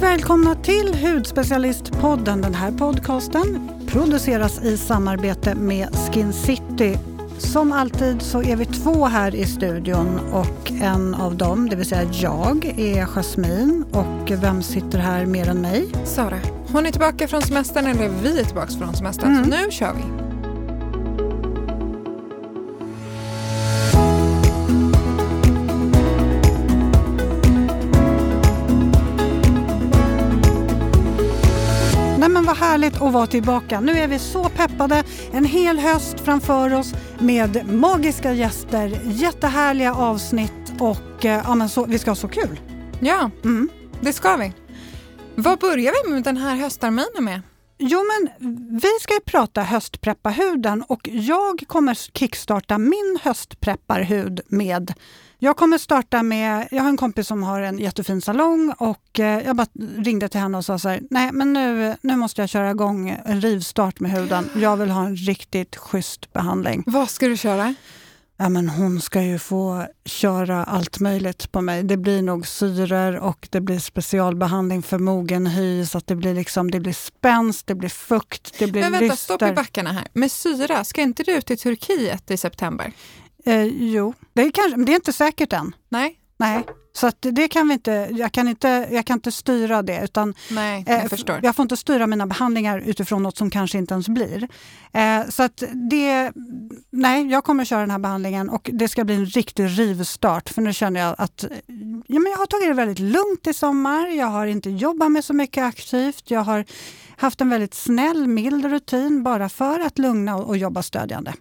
Välkomna till Hudspecialistpodden. Den här podcasten produceras i samarbete med Skin City. Som alltid så är vi två här i studion och en av dem, det vill säga jag, är Jasmin. Och vem sitter här mer än mig? Sara. Hon är tillbaka från semestern, eller vi är tillbaka från semestern. Mm. Så nu kör vi. Härligt att vara tillbaka. Nu är vi så peppade. En hel höst framför oss med magiska gäster, jättehärliga avsnitt och eh, ja, men så, vi ska ha så kul. Ja, mm. det ska vi. Vad börjar vi med den här höstterminen med? Jo, men vi ska ju prata höstprepparhuden och jag kommer kickstarta min höstprepparhud med jag kommer starta med, jag har en kompis som har en jättefin salong och eh, jag bara ringde till henne och sa så här, nej men nu, nu måste jag köra igång en rivstart med huden. Jag vill ha en riktigt schysst behandling. Vad ska du köra? Ja, men hon ska ju få köra allt möjligt på mig. Det blir nog syror och det blir specialbehandling för mogen hy så att det blir, liksom, det blir spänst, det blir fukt, det blir Men vänta, lyster. stopp i backarna här. Med syra, ska inte du ut till Turkiet i september? Eh, jo, det är, kanske, det är inte säkert än. Nej. Nej. Så det kan vi inte, jag kan inte, jag kan inte styra det. Utan, Nej, jag, eh, förstår. jag får inte styra mina behandlingar utifrån något som kanske inte ens blir. Eh, så att det, nej, jag kommer köra den här behandlingen och det ska bli en riktig rivstart. För nu känner jag att ja, men jag har tagit det väldigt lugnt i sommar. Jag har inte jobbat med så mycket aktivt. Jag har haft en väldigt snäll, mild rutin bara för att lugna och, och jobba stödjande.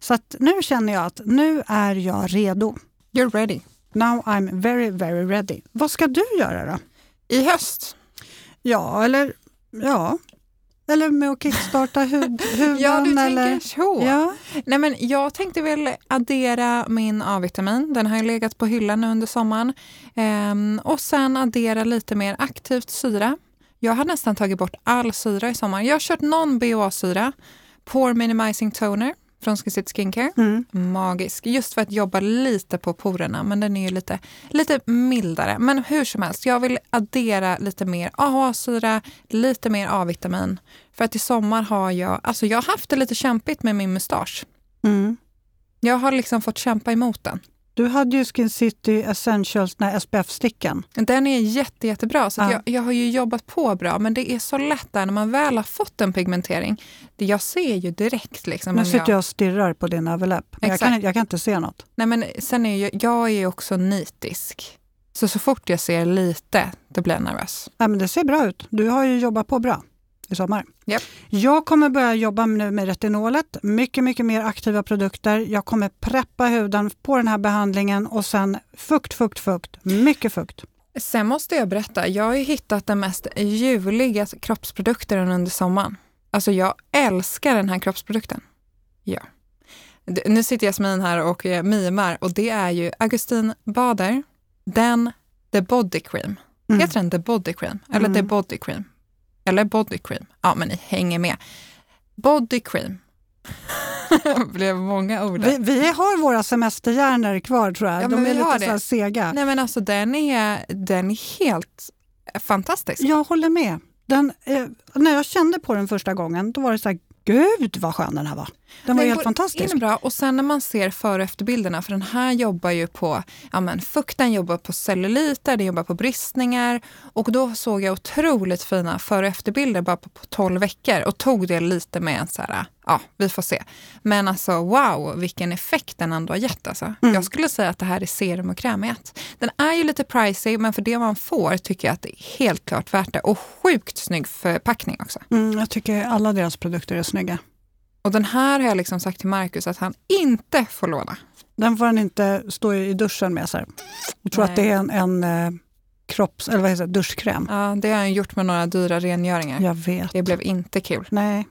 Så att nu känner jag att nu är jag redo. You're ready. Now I'm very, very ready. Vad ska du göra då? I höst? Ja, eller ja. Eller med att kickstarta hud, huden? ja, du eller? tänker så. Ja. Nej, men jag tänkte väl addera min A-vitamin. Den har ju legat på hyllan under sommaren. Ehm, och sen addera lite mer aktivt syra. Jag har nästan tagit bort all syra i sommar. Jag har kört någon BHA-syra, Pore Minimizing Toner från Skin Skincare. Mm. Magisk, just för att jobba lite på porerna, men den är ju lite, lite mildare. Men hur som helst, jag vill addera lite mer AHA-syra, lite mer A-vitamin. För att i sommar har jag, alltså jag har haft det lite kämpigt med min mustasch. Mm. Jag har liksom fått kämpa emot den. Du hade ju Skin City Essentials, den SPF-stickan. Den är jätte, jättebra. Så ja. jag, jag har ju jobbat på bra, men det är så lätt där när man väl har fått en pigmentering. Det jag ser ju direkt. Liksom, nu sitter jag och stirrar på din överläpp. Jag kan, jag kan inte se något. Nej, men sen är jag, jag är också nitisk. Så så fort jag ser lite, då blir jag nervös. Ja, men det ser bra ut. Du har ju jobbat på bra i sommar. Yep. Jag kommer börja jobba nu med retinolet, mycket, mycket mer aktiva produkter. Jag kommer preppa huden på den här behandlingen och sen fukt, fukt, fukt, mycket fukt. Sen måste jag berätta, jag har ju hittat den mest juliga kroppsprodukten under sommaren. Alltså jag älskar den här kroppsprodukten. Ja. Nu sitter Jasmin här och mimar och det är ju Augustin Bader, den The Body Cream. Mm. Heter den The Body Cream? Eller mm. The Body Cream? Eller body cream. Ja, men ni hänger med. Body cream. det blev många ord. Vi, vi, har våra semesterhjärnor kvar tror jag. Ja, De är lite så här sega. Nej men alltså den är, den är helt fantastisk. Jag håller med. Den, eh, när jag kände på den första gången, då var det så här, gud vad skön den här var. Den var den helt fantastisk. bra. Och sen när man ser före och efterbilderna, för den här jobbar ju på ja men, fukten, jobbar på celluliter, den jobbar på bristningar. Och då såg jag otroligt fina före och efterbilder bara på, på 12 veckor och tog det lite med en så här, ja vi får se. Men alltså wow, vilken effekt den ändå har gett. Alltså. Mm. Jag skulle säga att det här är serum och kräm i ett. Den är ju lite pricey, men för det man får tycker jag att det är helt klart värt det. Och sjukt snygg förpackning också. Mm, jag tycker alla deras produkter är snygga. Och den här har jag liksom sagt till Markus att han inte får låna. Den får han inte stå i duschen med. Så här. Jag tror Nej. att det är en, en eh, kropps, eller vad heter det, duschkräm. Ja, det har han gjort med några dyra rengöringar. Jag vet. Det blev inte kul. Nej.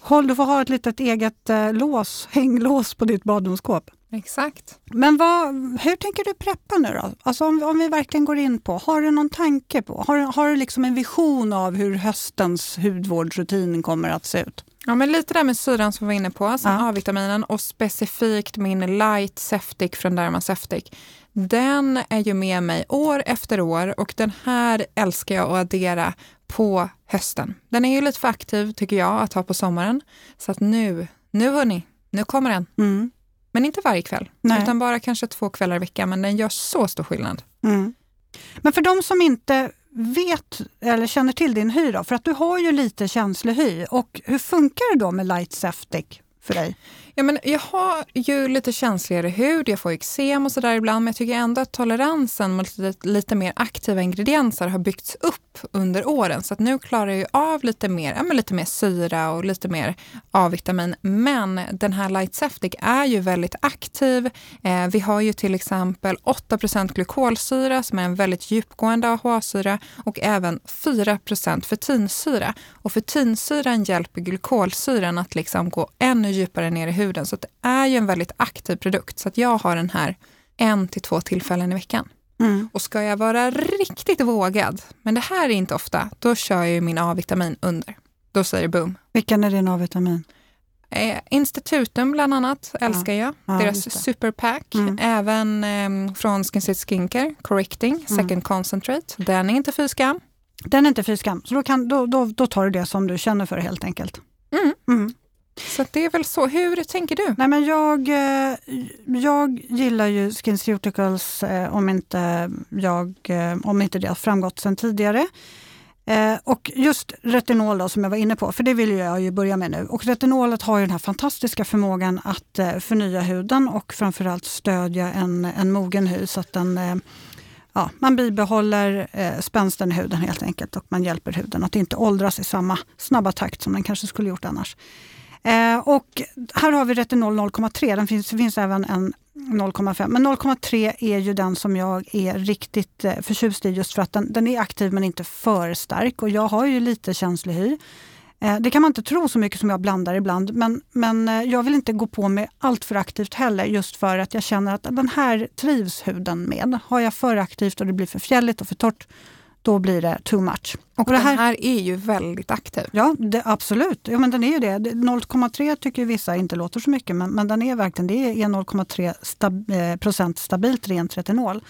Håll, du får ha ett litet eget eh, lås, hänglås på ditt badrumsskåp. Exakt. Men vad, hur tänker du preppa nu då? Alltså om, om vi verkligen går in på, har du någon tanke på, har, har du liksom en vision av hur höstens hudvårdsrutin kommer att se ut? Ja, men lite där med syran som vi var inne på, alltså ja. A-vitaminen och specifikt min light Septic från Derma Septic. Den är ju med mig år efter år och den här älskar jag att addera på hösten. Den är ju lite för aktiv tycker jag att ha på sommaren. Så att nu, nu hörni, nu kommer den. Mm. Men inte varje kväll, Nej. utan bara kanske två kvällar i veckan. Men den gör så stor skillnad. Mm. Men för de som inte vet eller känner till din hy då, för att du har ju lite känslig hy. Och hur funkar det då med Light Septic för dig? Ja, men jag har ju lite känsligare hud, jag får eksem och sådär ibland, men jag tycker ändå att toleransen mot lite, lite mer aktiva ingredienser har byggts upp under åren. Så att nu klarar jag ju av lite mer, ja, men lite mer syra och lite mer A-vitamin. Men den här Light Septic är ju väldigt aktiv. Eh, vi har ju till exempel 8% glykolsyra som är en väldigt djupgående AHA-syra och även 4% fetinsyra. Och fetinsyran hjälper glykolsyran att liksom gå ännu djupare ner i huden. Så det är ju en väldigt aktiv produkt. Så att jag har den här en till två tillfällen i veckan. Mm. Och ska jag vara riktigt vågad, men det här är inte ofta, då kör jag min A-vitamin under. Då säger det boom. Vilken är din A-vitamin? Eh, Institutum bland annat älskar jag. Ja, Deras superpack. Mm. Även eh, från Skin Skincare, Correcting, Second Mm. Concentrate. Den är inte fy skam. Den är inte fy skam, så då, kan, då, då, då tar du det som du känner för helt enkelt. Mm. Så det är väl så. Hur tänker du? Nej, men jag, eh, jag gillar ju SkinCeuticals eh, om, inte jag, eh, om inte det har framgått sedan tidigare. Och just retinol då, som jag var inne på, för det vill jag ju börja med nu. Och retinolet har ju den här fantastiska förmågan att förnya huden och framförallt stödja en, en mogen hy så att den, ja, man bibehåller eh, spänsten i huden helt enkelt och man hjälper huden att inte åldras i samma snabba takt som den kanske skulle gjort annars. Eh, och här har vi retinol 0,3, den finns, det finns även en 0,5. Men 0,3 är ju den som jag är riktigt eh, förtjust i just för att den, den är aktiv men inte för stark. Och jag har ju lite känslig hy. Eh, det kan man inte tro så mycket som jag blandar ibland. Men, men eh, jag vill inte gå på med allt för aktivt heller just för att jag känner att den här trivs huden med. Har jag för aktivt och det blir för fjälligt och för torrt, då blir det too much. Och, det den här- här är ju väldigt aktiv. Ja, det, absolut. Ja, men den är ju det. Det- 0,3 tycker vissa inte låter så mycket, men, men den är verkligen det är 0,3 stab, eh, procent stabilt rent retinol.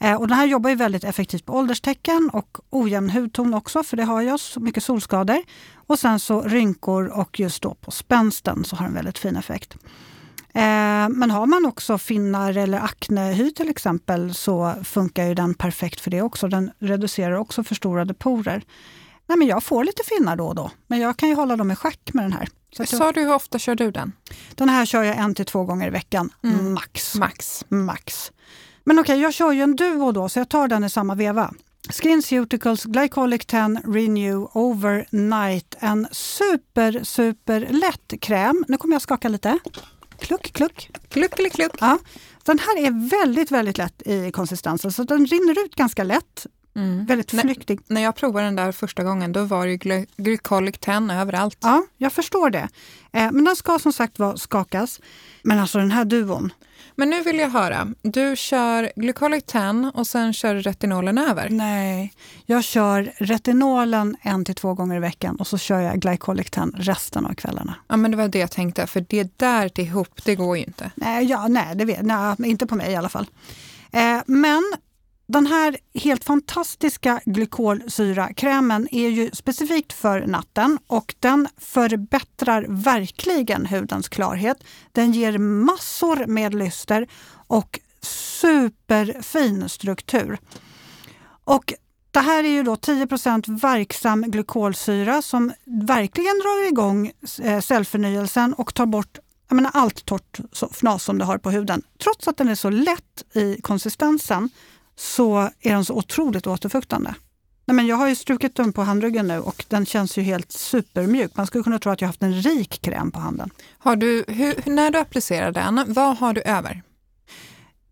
Eh, och den här jobbar ju väldigt effektivt på ålderstecken och ojämn hudton också, för det har jag så mycket solskador. Och sen så rynkor och just då på spänsten så har den väldigt fin effekt. Eh, men har man också finnar eller aknehy till exempel så funkar ju den perfekt för det också. Den reducerar också förstorade porer. Nej, men jag får lite finnar då och då, men jag kan ju hålla dem i schack med den här. Så jag, Sa du hur ofta kör du den? den här kör jag en till två gånger i veckan, Mm. max. Max. max. Men okej, jag kör ju en duo då, så jag tar den i samma veva. SkinCeuticals Glycolic 10 Renew Overnight. En super, super lätt kräm. Nu kommer jag skaka lite. Kluck, kluck. Kluck eller kluck. Ja. Den här är väldigt, väldigt lätt i konsistensen, så den rinner ut ganska lätt. Mm. Väldigt flyktig. När jag provade den där första gången, då var det gly- Glycolic 10 överallt. Ja, jag förstår det. Eh, men den ska som sagt var skakas. Men alltså den här duon, Men nu vill jag höra, du kör Glycolic 10 och sen kör retinolen över. nej. Jag kör retinolen en till två gånger i veckan och så kör jag Glycolic 10 resten av kvällarna. Ja, men det var det jag tänkte, för det där till ihop, det går ju inte. Nej, ja, nej, det vet, nej, inte på mig i alla fall. Eh, men den här helt fantastiska glykolsyrakrämen är ju specifikt för natten och den förbättrar verkligen hudens klarhet. Den ger massor med lyster och superfin struktur. Och det här är ju då 10% verksam glykolsyra som verkligen drar igång eh, cellförnyelsen och tar bort jag menar, allt torrt fnas som du har på huden. Trots att den är så lätt i konsistensen så är den så otroligt återfuktande. Nej, men jag har ju strukit den på handryggen nu och den känns ju helt supermjuk. Man skulle kunna tro att jag haft en rik kräm på handen. Har du, hur, när du applicerar den, vad har du över?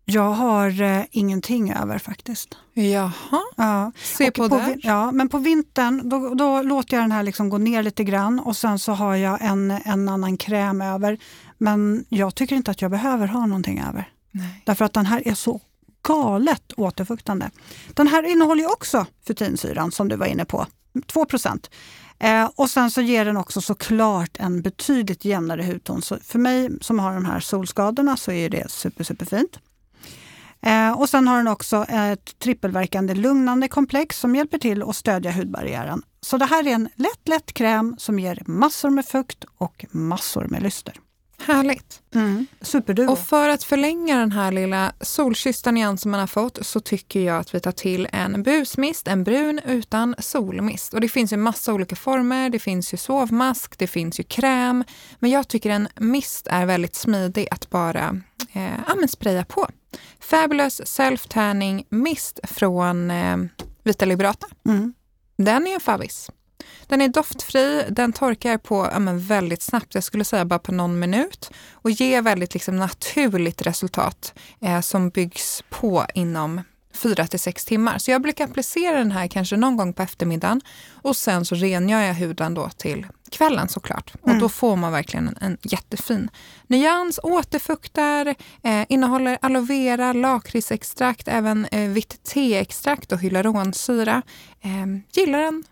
Jag har eh, ingenting över faktiskt. Jaha, Ja. se Och på, på där. Ja, men på vintern då, då låter jag den här liksom gå ner lite grann och sen så har jag en, en annan kräm över. Men jag tycker inte att jag behöver ha någonting över. Nej. Därför att den här är så galet återfuktande. Den här innehåller ju också futinsyran som du var inne på, 2 eh, Och sen så ger den också såklart en betydligt jämnare hudton. Så för mig som har de här solskadorna så är det super, superfint. Eh, och sen har den också ett trippelverkande lugnande komplex som hjälper till att stödja hudbarriären. Så det här är en lätt, lätt kräm som ger massor med fukt och massor med lyster. Härligt. Mm. Superduo. Och för att förlänga den här lilla solkyssta nyansen man har fått så tycker jag att vi tar till en busmist, en brun utan solmist. Och det finns ju massa olika former. Det finns ju sovmask, det finns ju kräm. Men jag tycker en mist är väldigt smidig att bara eh, ja, spraya på. Fabulous Self Tanning Mist från eh, Vita Liberata. Mm. Den är en favvis. Den är doftfri, den torkar på ja, väldigt snabbt, jag skulle säga bara på någon minut och ger väldigt liksom, naturligt resultat eh, som byggs på inom fyra till sex timmar. Så jag brukar applicera den här kanske någon gång på eftermiddagen och sen så rengör jag huden då till kvällen såklart. Och mm. då får man verkligen en, en jättefin nyans, återfuktar, eh, innehåller aloe vera, lakritsextrakt, även eh, vitt teextrakt och hyaluronsyra. Eh, gillar den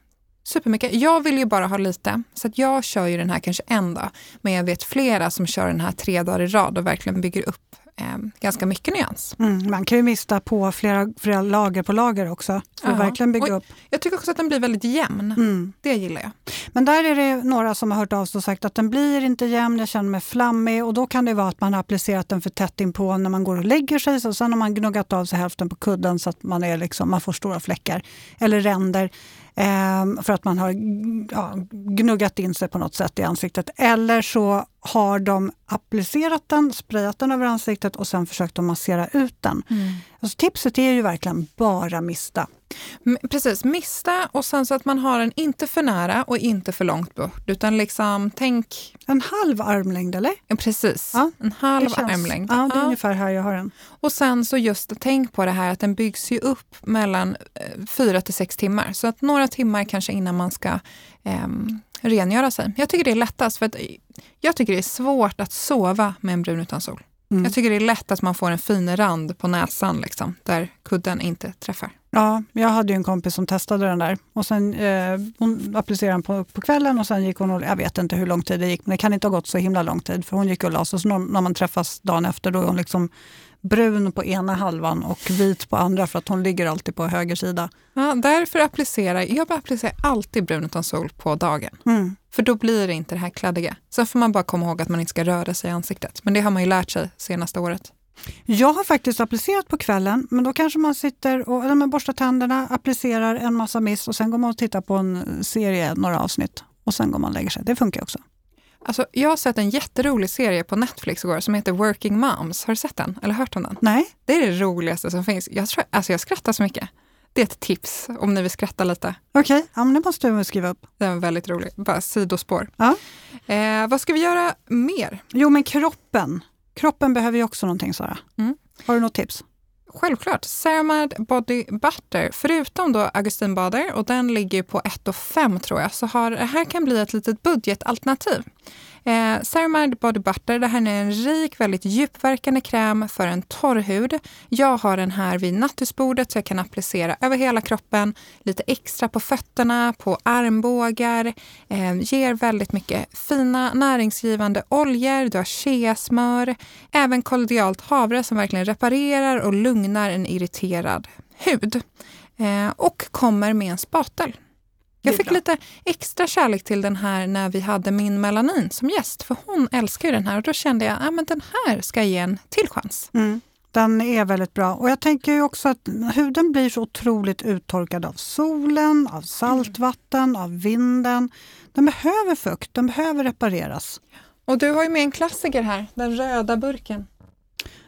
supermycket. Jag vill ju bara ha lite, så att jag kör ju den här kanske en dag. Men jag vet flera som kör den här tre dagar i rad och verkligen bygger upp eh, ganska mycket nyans. Mm, man kan ju mista på flera, flera lager på lager också. För verkligen bygga upp. Jag tycker också att den blir väldigt jämn. Mm. Det gillar jag. Men där är det några som har hört av sig och sagt att den blir inte jämn, jag känner mig flammig och då kan det vara att man har applicerat den för tätt in på när man går och lägger sig. Så sen har man gnuggat av sig hälften på kudden så att man, är liksom, man får stora fläckar eller ränder. Eh, för att man har ja, gnuggat in sig på något sätt i ansiktet. Eller så har de applicerat den, sprayat den över ansiktet och sen försökt att massera ut den. Mm. Alltså, tipset är ju verkligen bara mista. Precis, mista och sen så att man har den inte för nära och inte för långt bort. Utan liksom, tänk... En halv armlängd eller? Precis, ja, en halv känns, armlängd. Ja, det är ja. ungefär här jag har den. Och sen så just tänk på det här att den byggs ju upp mellan eh, fyra till sex timmar. Så att några timmar kanske innan man ska eh, rengöra sig. Jag tycker det är lättast för att jag tycker det är svårt att sova med en brun utan sol. Mm. Jag tycker det är lätt att man får en fin rand på näsan liksom, där kudden inte träffar. Ja, jag hade ju en kompis som testade den där. Och sen, eh, hon applicerade den på, på kvällen och sen gick hon och, jag vet inte hur lång tid det gick, men det kan inte ha gått så himla lång tid för hon gick och la sig. Så när, man träffas dagen efter då är hon liksom brun på ena halvan och vit på andra för att hon ligger alltid på höger sida. Ja, därför applicerar jag applicerar alltid brun utan sol på dagen. Mm. För då blir det inte det här kladdiga. Sen får man bara komma ihåg att man inte ska röra sig i ansiktet. Men det har man ju lärt sig senaste året. Jag har faktiskt applicerat på kvällen, men då kanske man sitter och eller man borstar tänderna, applicerar en massa mist och sen går man och tittar på en serie, några avsnitt och sen går man och lägger sig. Det funkar också. Alltså, jag har sett en jätterolig serie på Netflix igår som heter Working Moms. Har du sett den? Eller hört om den? Nej. Det är det roligaste som finns. Jag, tror, alltså jag skrattar så mycket. Det är ett tips om ni vill skratta lite. Okej, okay. ja, det måste du skriva upp. Den är väldigt rolig. Bara sidospår. Ja. Eh, vad ska vi göra mer? Jo, men kroppen. Kroppen behöver ju också någonting, Sara. Mm. Har du något tips? Självklart. Ceramide Body Butter. Förutom då Augustinbader, och den ligger på 1 5 tror jag, så har det här kan bli ett litet budgetalternativ. Eh, Ceramide Body Butter, det här är en rik, väldigt djupverkande kräm för en torr hud. Jag har den här vid nattusbordet så jag kan applicera över hela kroppen, lite extra på fötterna, på armbågar. Eh, ger väldigt mycket fina näringsgivande oljor. Du har cheasmör, även kollodialt havre som verkligen reparerar och lugnar en irriterad hud. Eh, och kommer med en spatel. Jag fick bra. lite extra kärlek till den här när vi hade min Melanin som gäst, för hon älskar ju den här och då kände jag att den här ska ge en till chans. Mm. Den är väldigt bra. Och jag tänker också att huden blir så otroligt uttorkad av solen, av saltvatten, mm. av vinden. Den behöver fukt, den behöver repareras. Och du har ju med en klassiker här, den röda burken.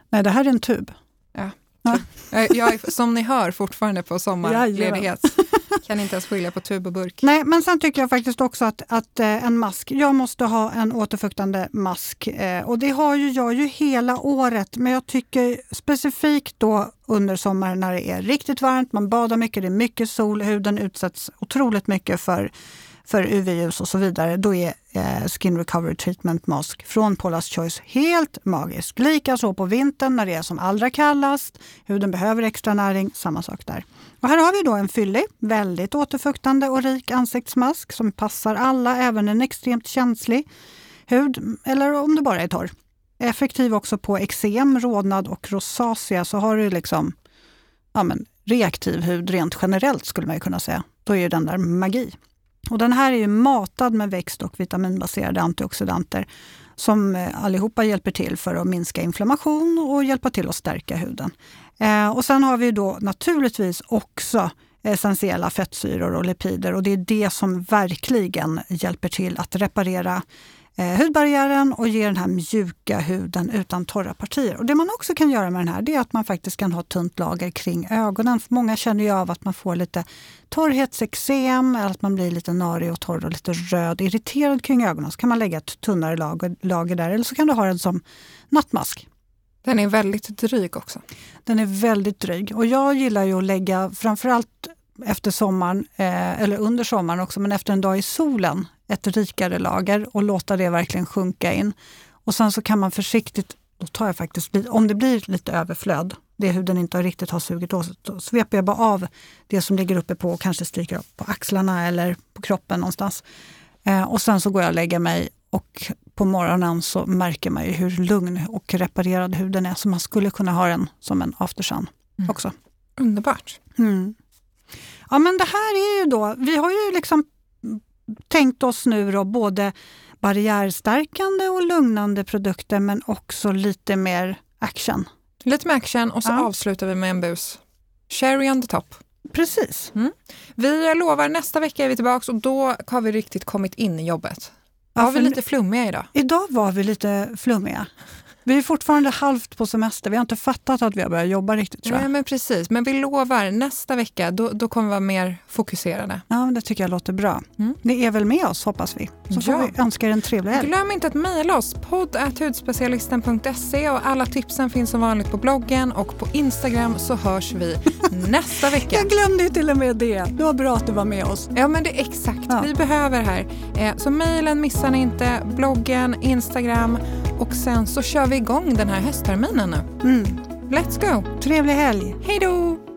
Nej, det här är en tub. Ja. Ja. Jag är, som ni hör, fortfarande på sommarledighet. Kan inte ens skilja på tub och burk. Nej, men sen tycker jag faktiskt också att, att eh, en mask, jag måste ha en återfuktande mask eh, och det har ju jag ju hela året. Men jag tycker specifikt då under sommaren när det är riktigt varmt, man badar mycket, det är mycket sol, huden utsätts otroligt mycket för för UV-ljus och så vidare, då är eh, Skin Recovery Treatment Mask från Paula's Choice helt magisk. Likaså på vintern när det är som allra kallast, huden behöver extra näring, samma sak där. Och här har vi då en fyllig, väldigt återfuktande och rik ansiktsmask som passar alla, även en extremt känslig hud eller om du bara är torr. effektiv också på eksem, rodnad och rosacea. Så har du liksom ja, men, reaktiv hud rent generellt skulle man kunna säga. Då är den där magi. Och den här är ju matad med växt och vitaminbaserade antioxidanter som eh, allihopa hjälper till för att minska inflammation och hjälpa till att stärka huden. Eh, och sen har vi då naturligtvis också essentiella fettsyror och lipider och det är det som verkligen hjälper till att reparera eh, hudbarriären och ge den här mjuka huden utan torra partier. Och Det man också kan göra med den här det är att man faktiskt kan ha tunt lager kring ögonen. För många känner ju av att man får lite torrhetsexem, eller att man blir lite narig och torr och lite röd, irriterad kring ögonen. Så kan man lägga ett tunnare lager, lager där eller så kan du ha den som nattmask. Den är väldigt dryg också. Den är väldigt dryg och jag gillar ju att lägga framförallt efter sommaren, eh, eller under sommaren också, men efter en dag i solen, ett rikare lager och låta det verkligen sjunka in. Och sen så kan man försiktigt, då tar jag faktiskt, om det blir lite överflöd, det huden inte riktigt har sugit åt, då sveper jag bara av det som ligger uppe på och kanske stryker upp på axlarna eller på kroppen någonstans. Eh, och sen så går jag och lägger mig och på morgonen så märker man ju hur lugn och reparerad huden är. Så man skulle kunna ha den som en aftersun mm. också. Underbart. Mm. Ja men det här är ju då, vi har ju liksom tänkt oss nu då både barriärstärkande och lugnande produkter men också lite mer action. Lite mer action och så ja. avslutar vi med en bus. Cherry on the top. Precis. Mm. Vi lovar nästa vecka är vi tillbaka och då har vi riktigt kommit in i jobbet. Ja, var vi lite flummiga idag? Idag var vi lite flummiga. Vi är fortfarande halvt på semester. Vi har inte fattat att vi har börjat jobba riktigt. tror jag. Nej, men precis. Men vi lovar, nästa vecka då, då kommer vi vara mer fokuserade. Ja, Det tycker jag låter bra. Mm. Ni är väl med oss hoppas vi. Så får vi önska er en trevlig helg. Glöm inte att mejla oss. podd.hudspecialisten.se och alla tipsen finns som vanligt på bloggen och på Instagram så hörs vi nästa vecka. Jag glömde ju till och med det. Det var bra att du var med oss. Ja, men det är exakt. Ja. Vi behöver det här. Eh, så mejlen missar ni inte. Bloggen, Instagram och sen så kör vi igång den här höstterminen nu. Mm. Let's go! Trevlig helg! Hej då!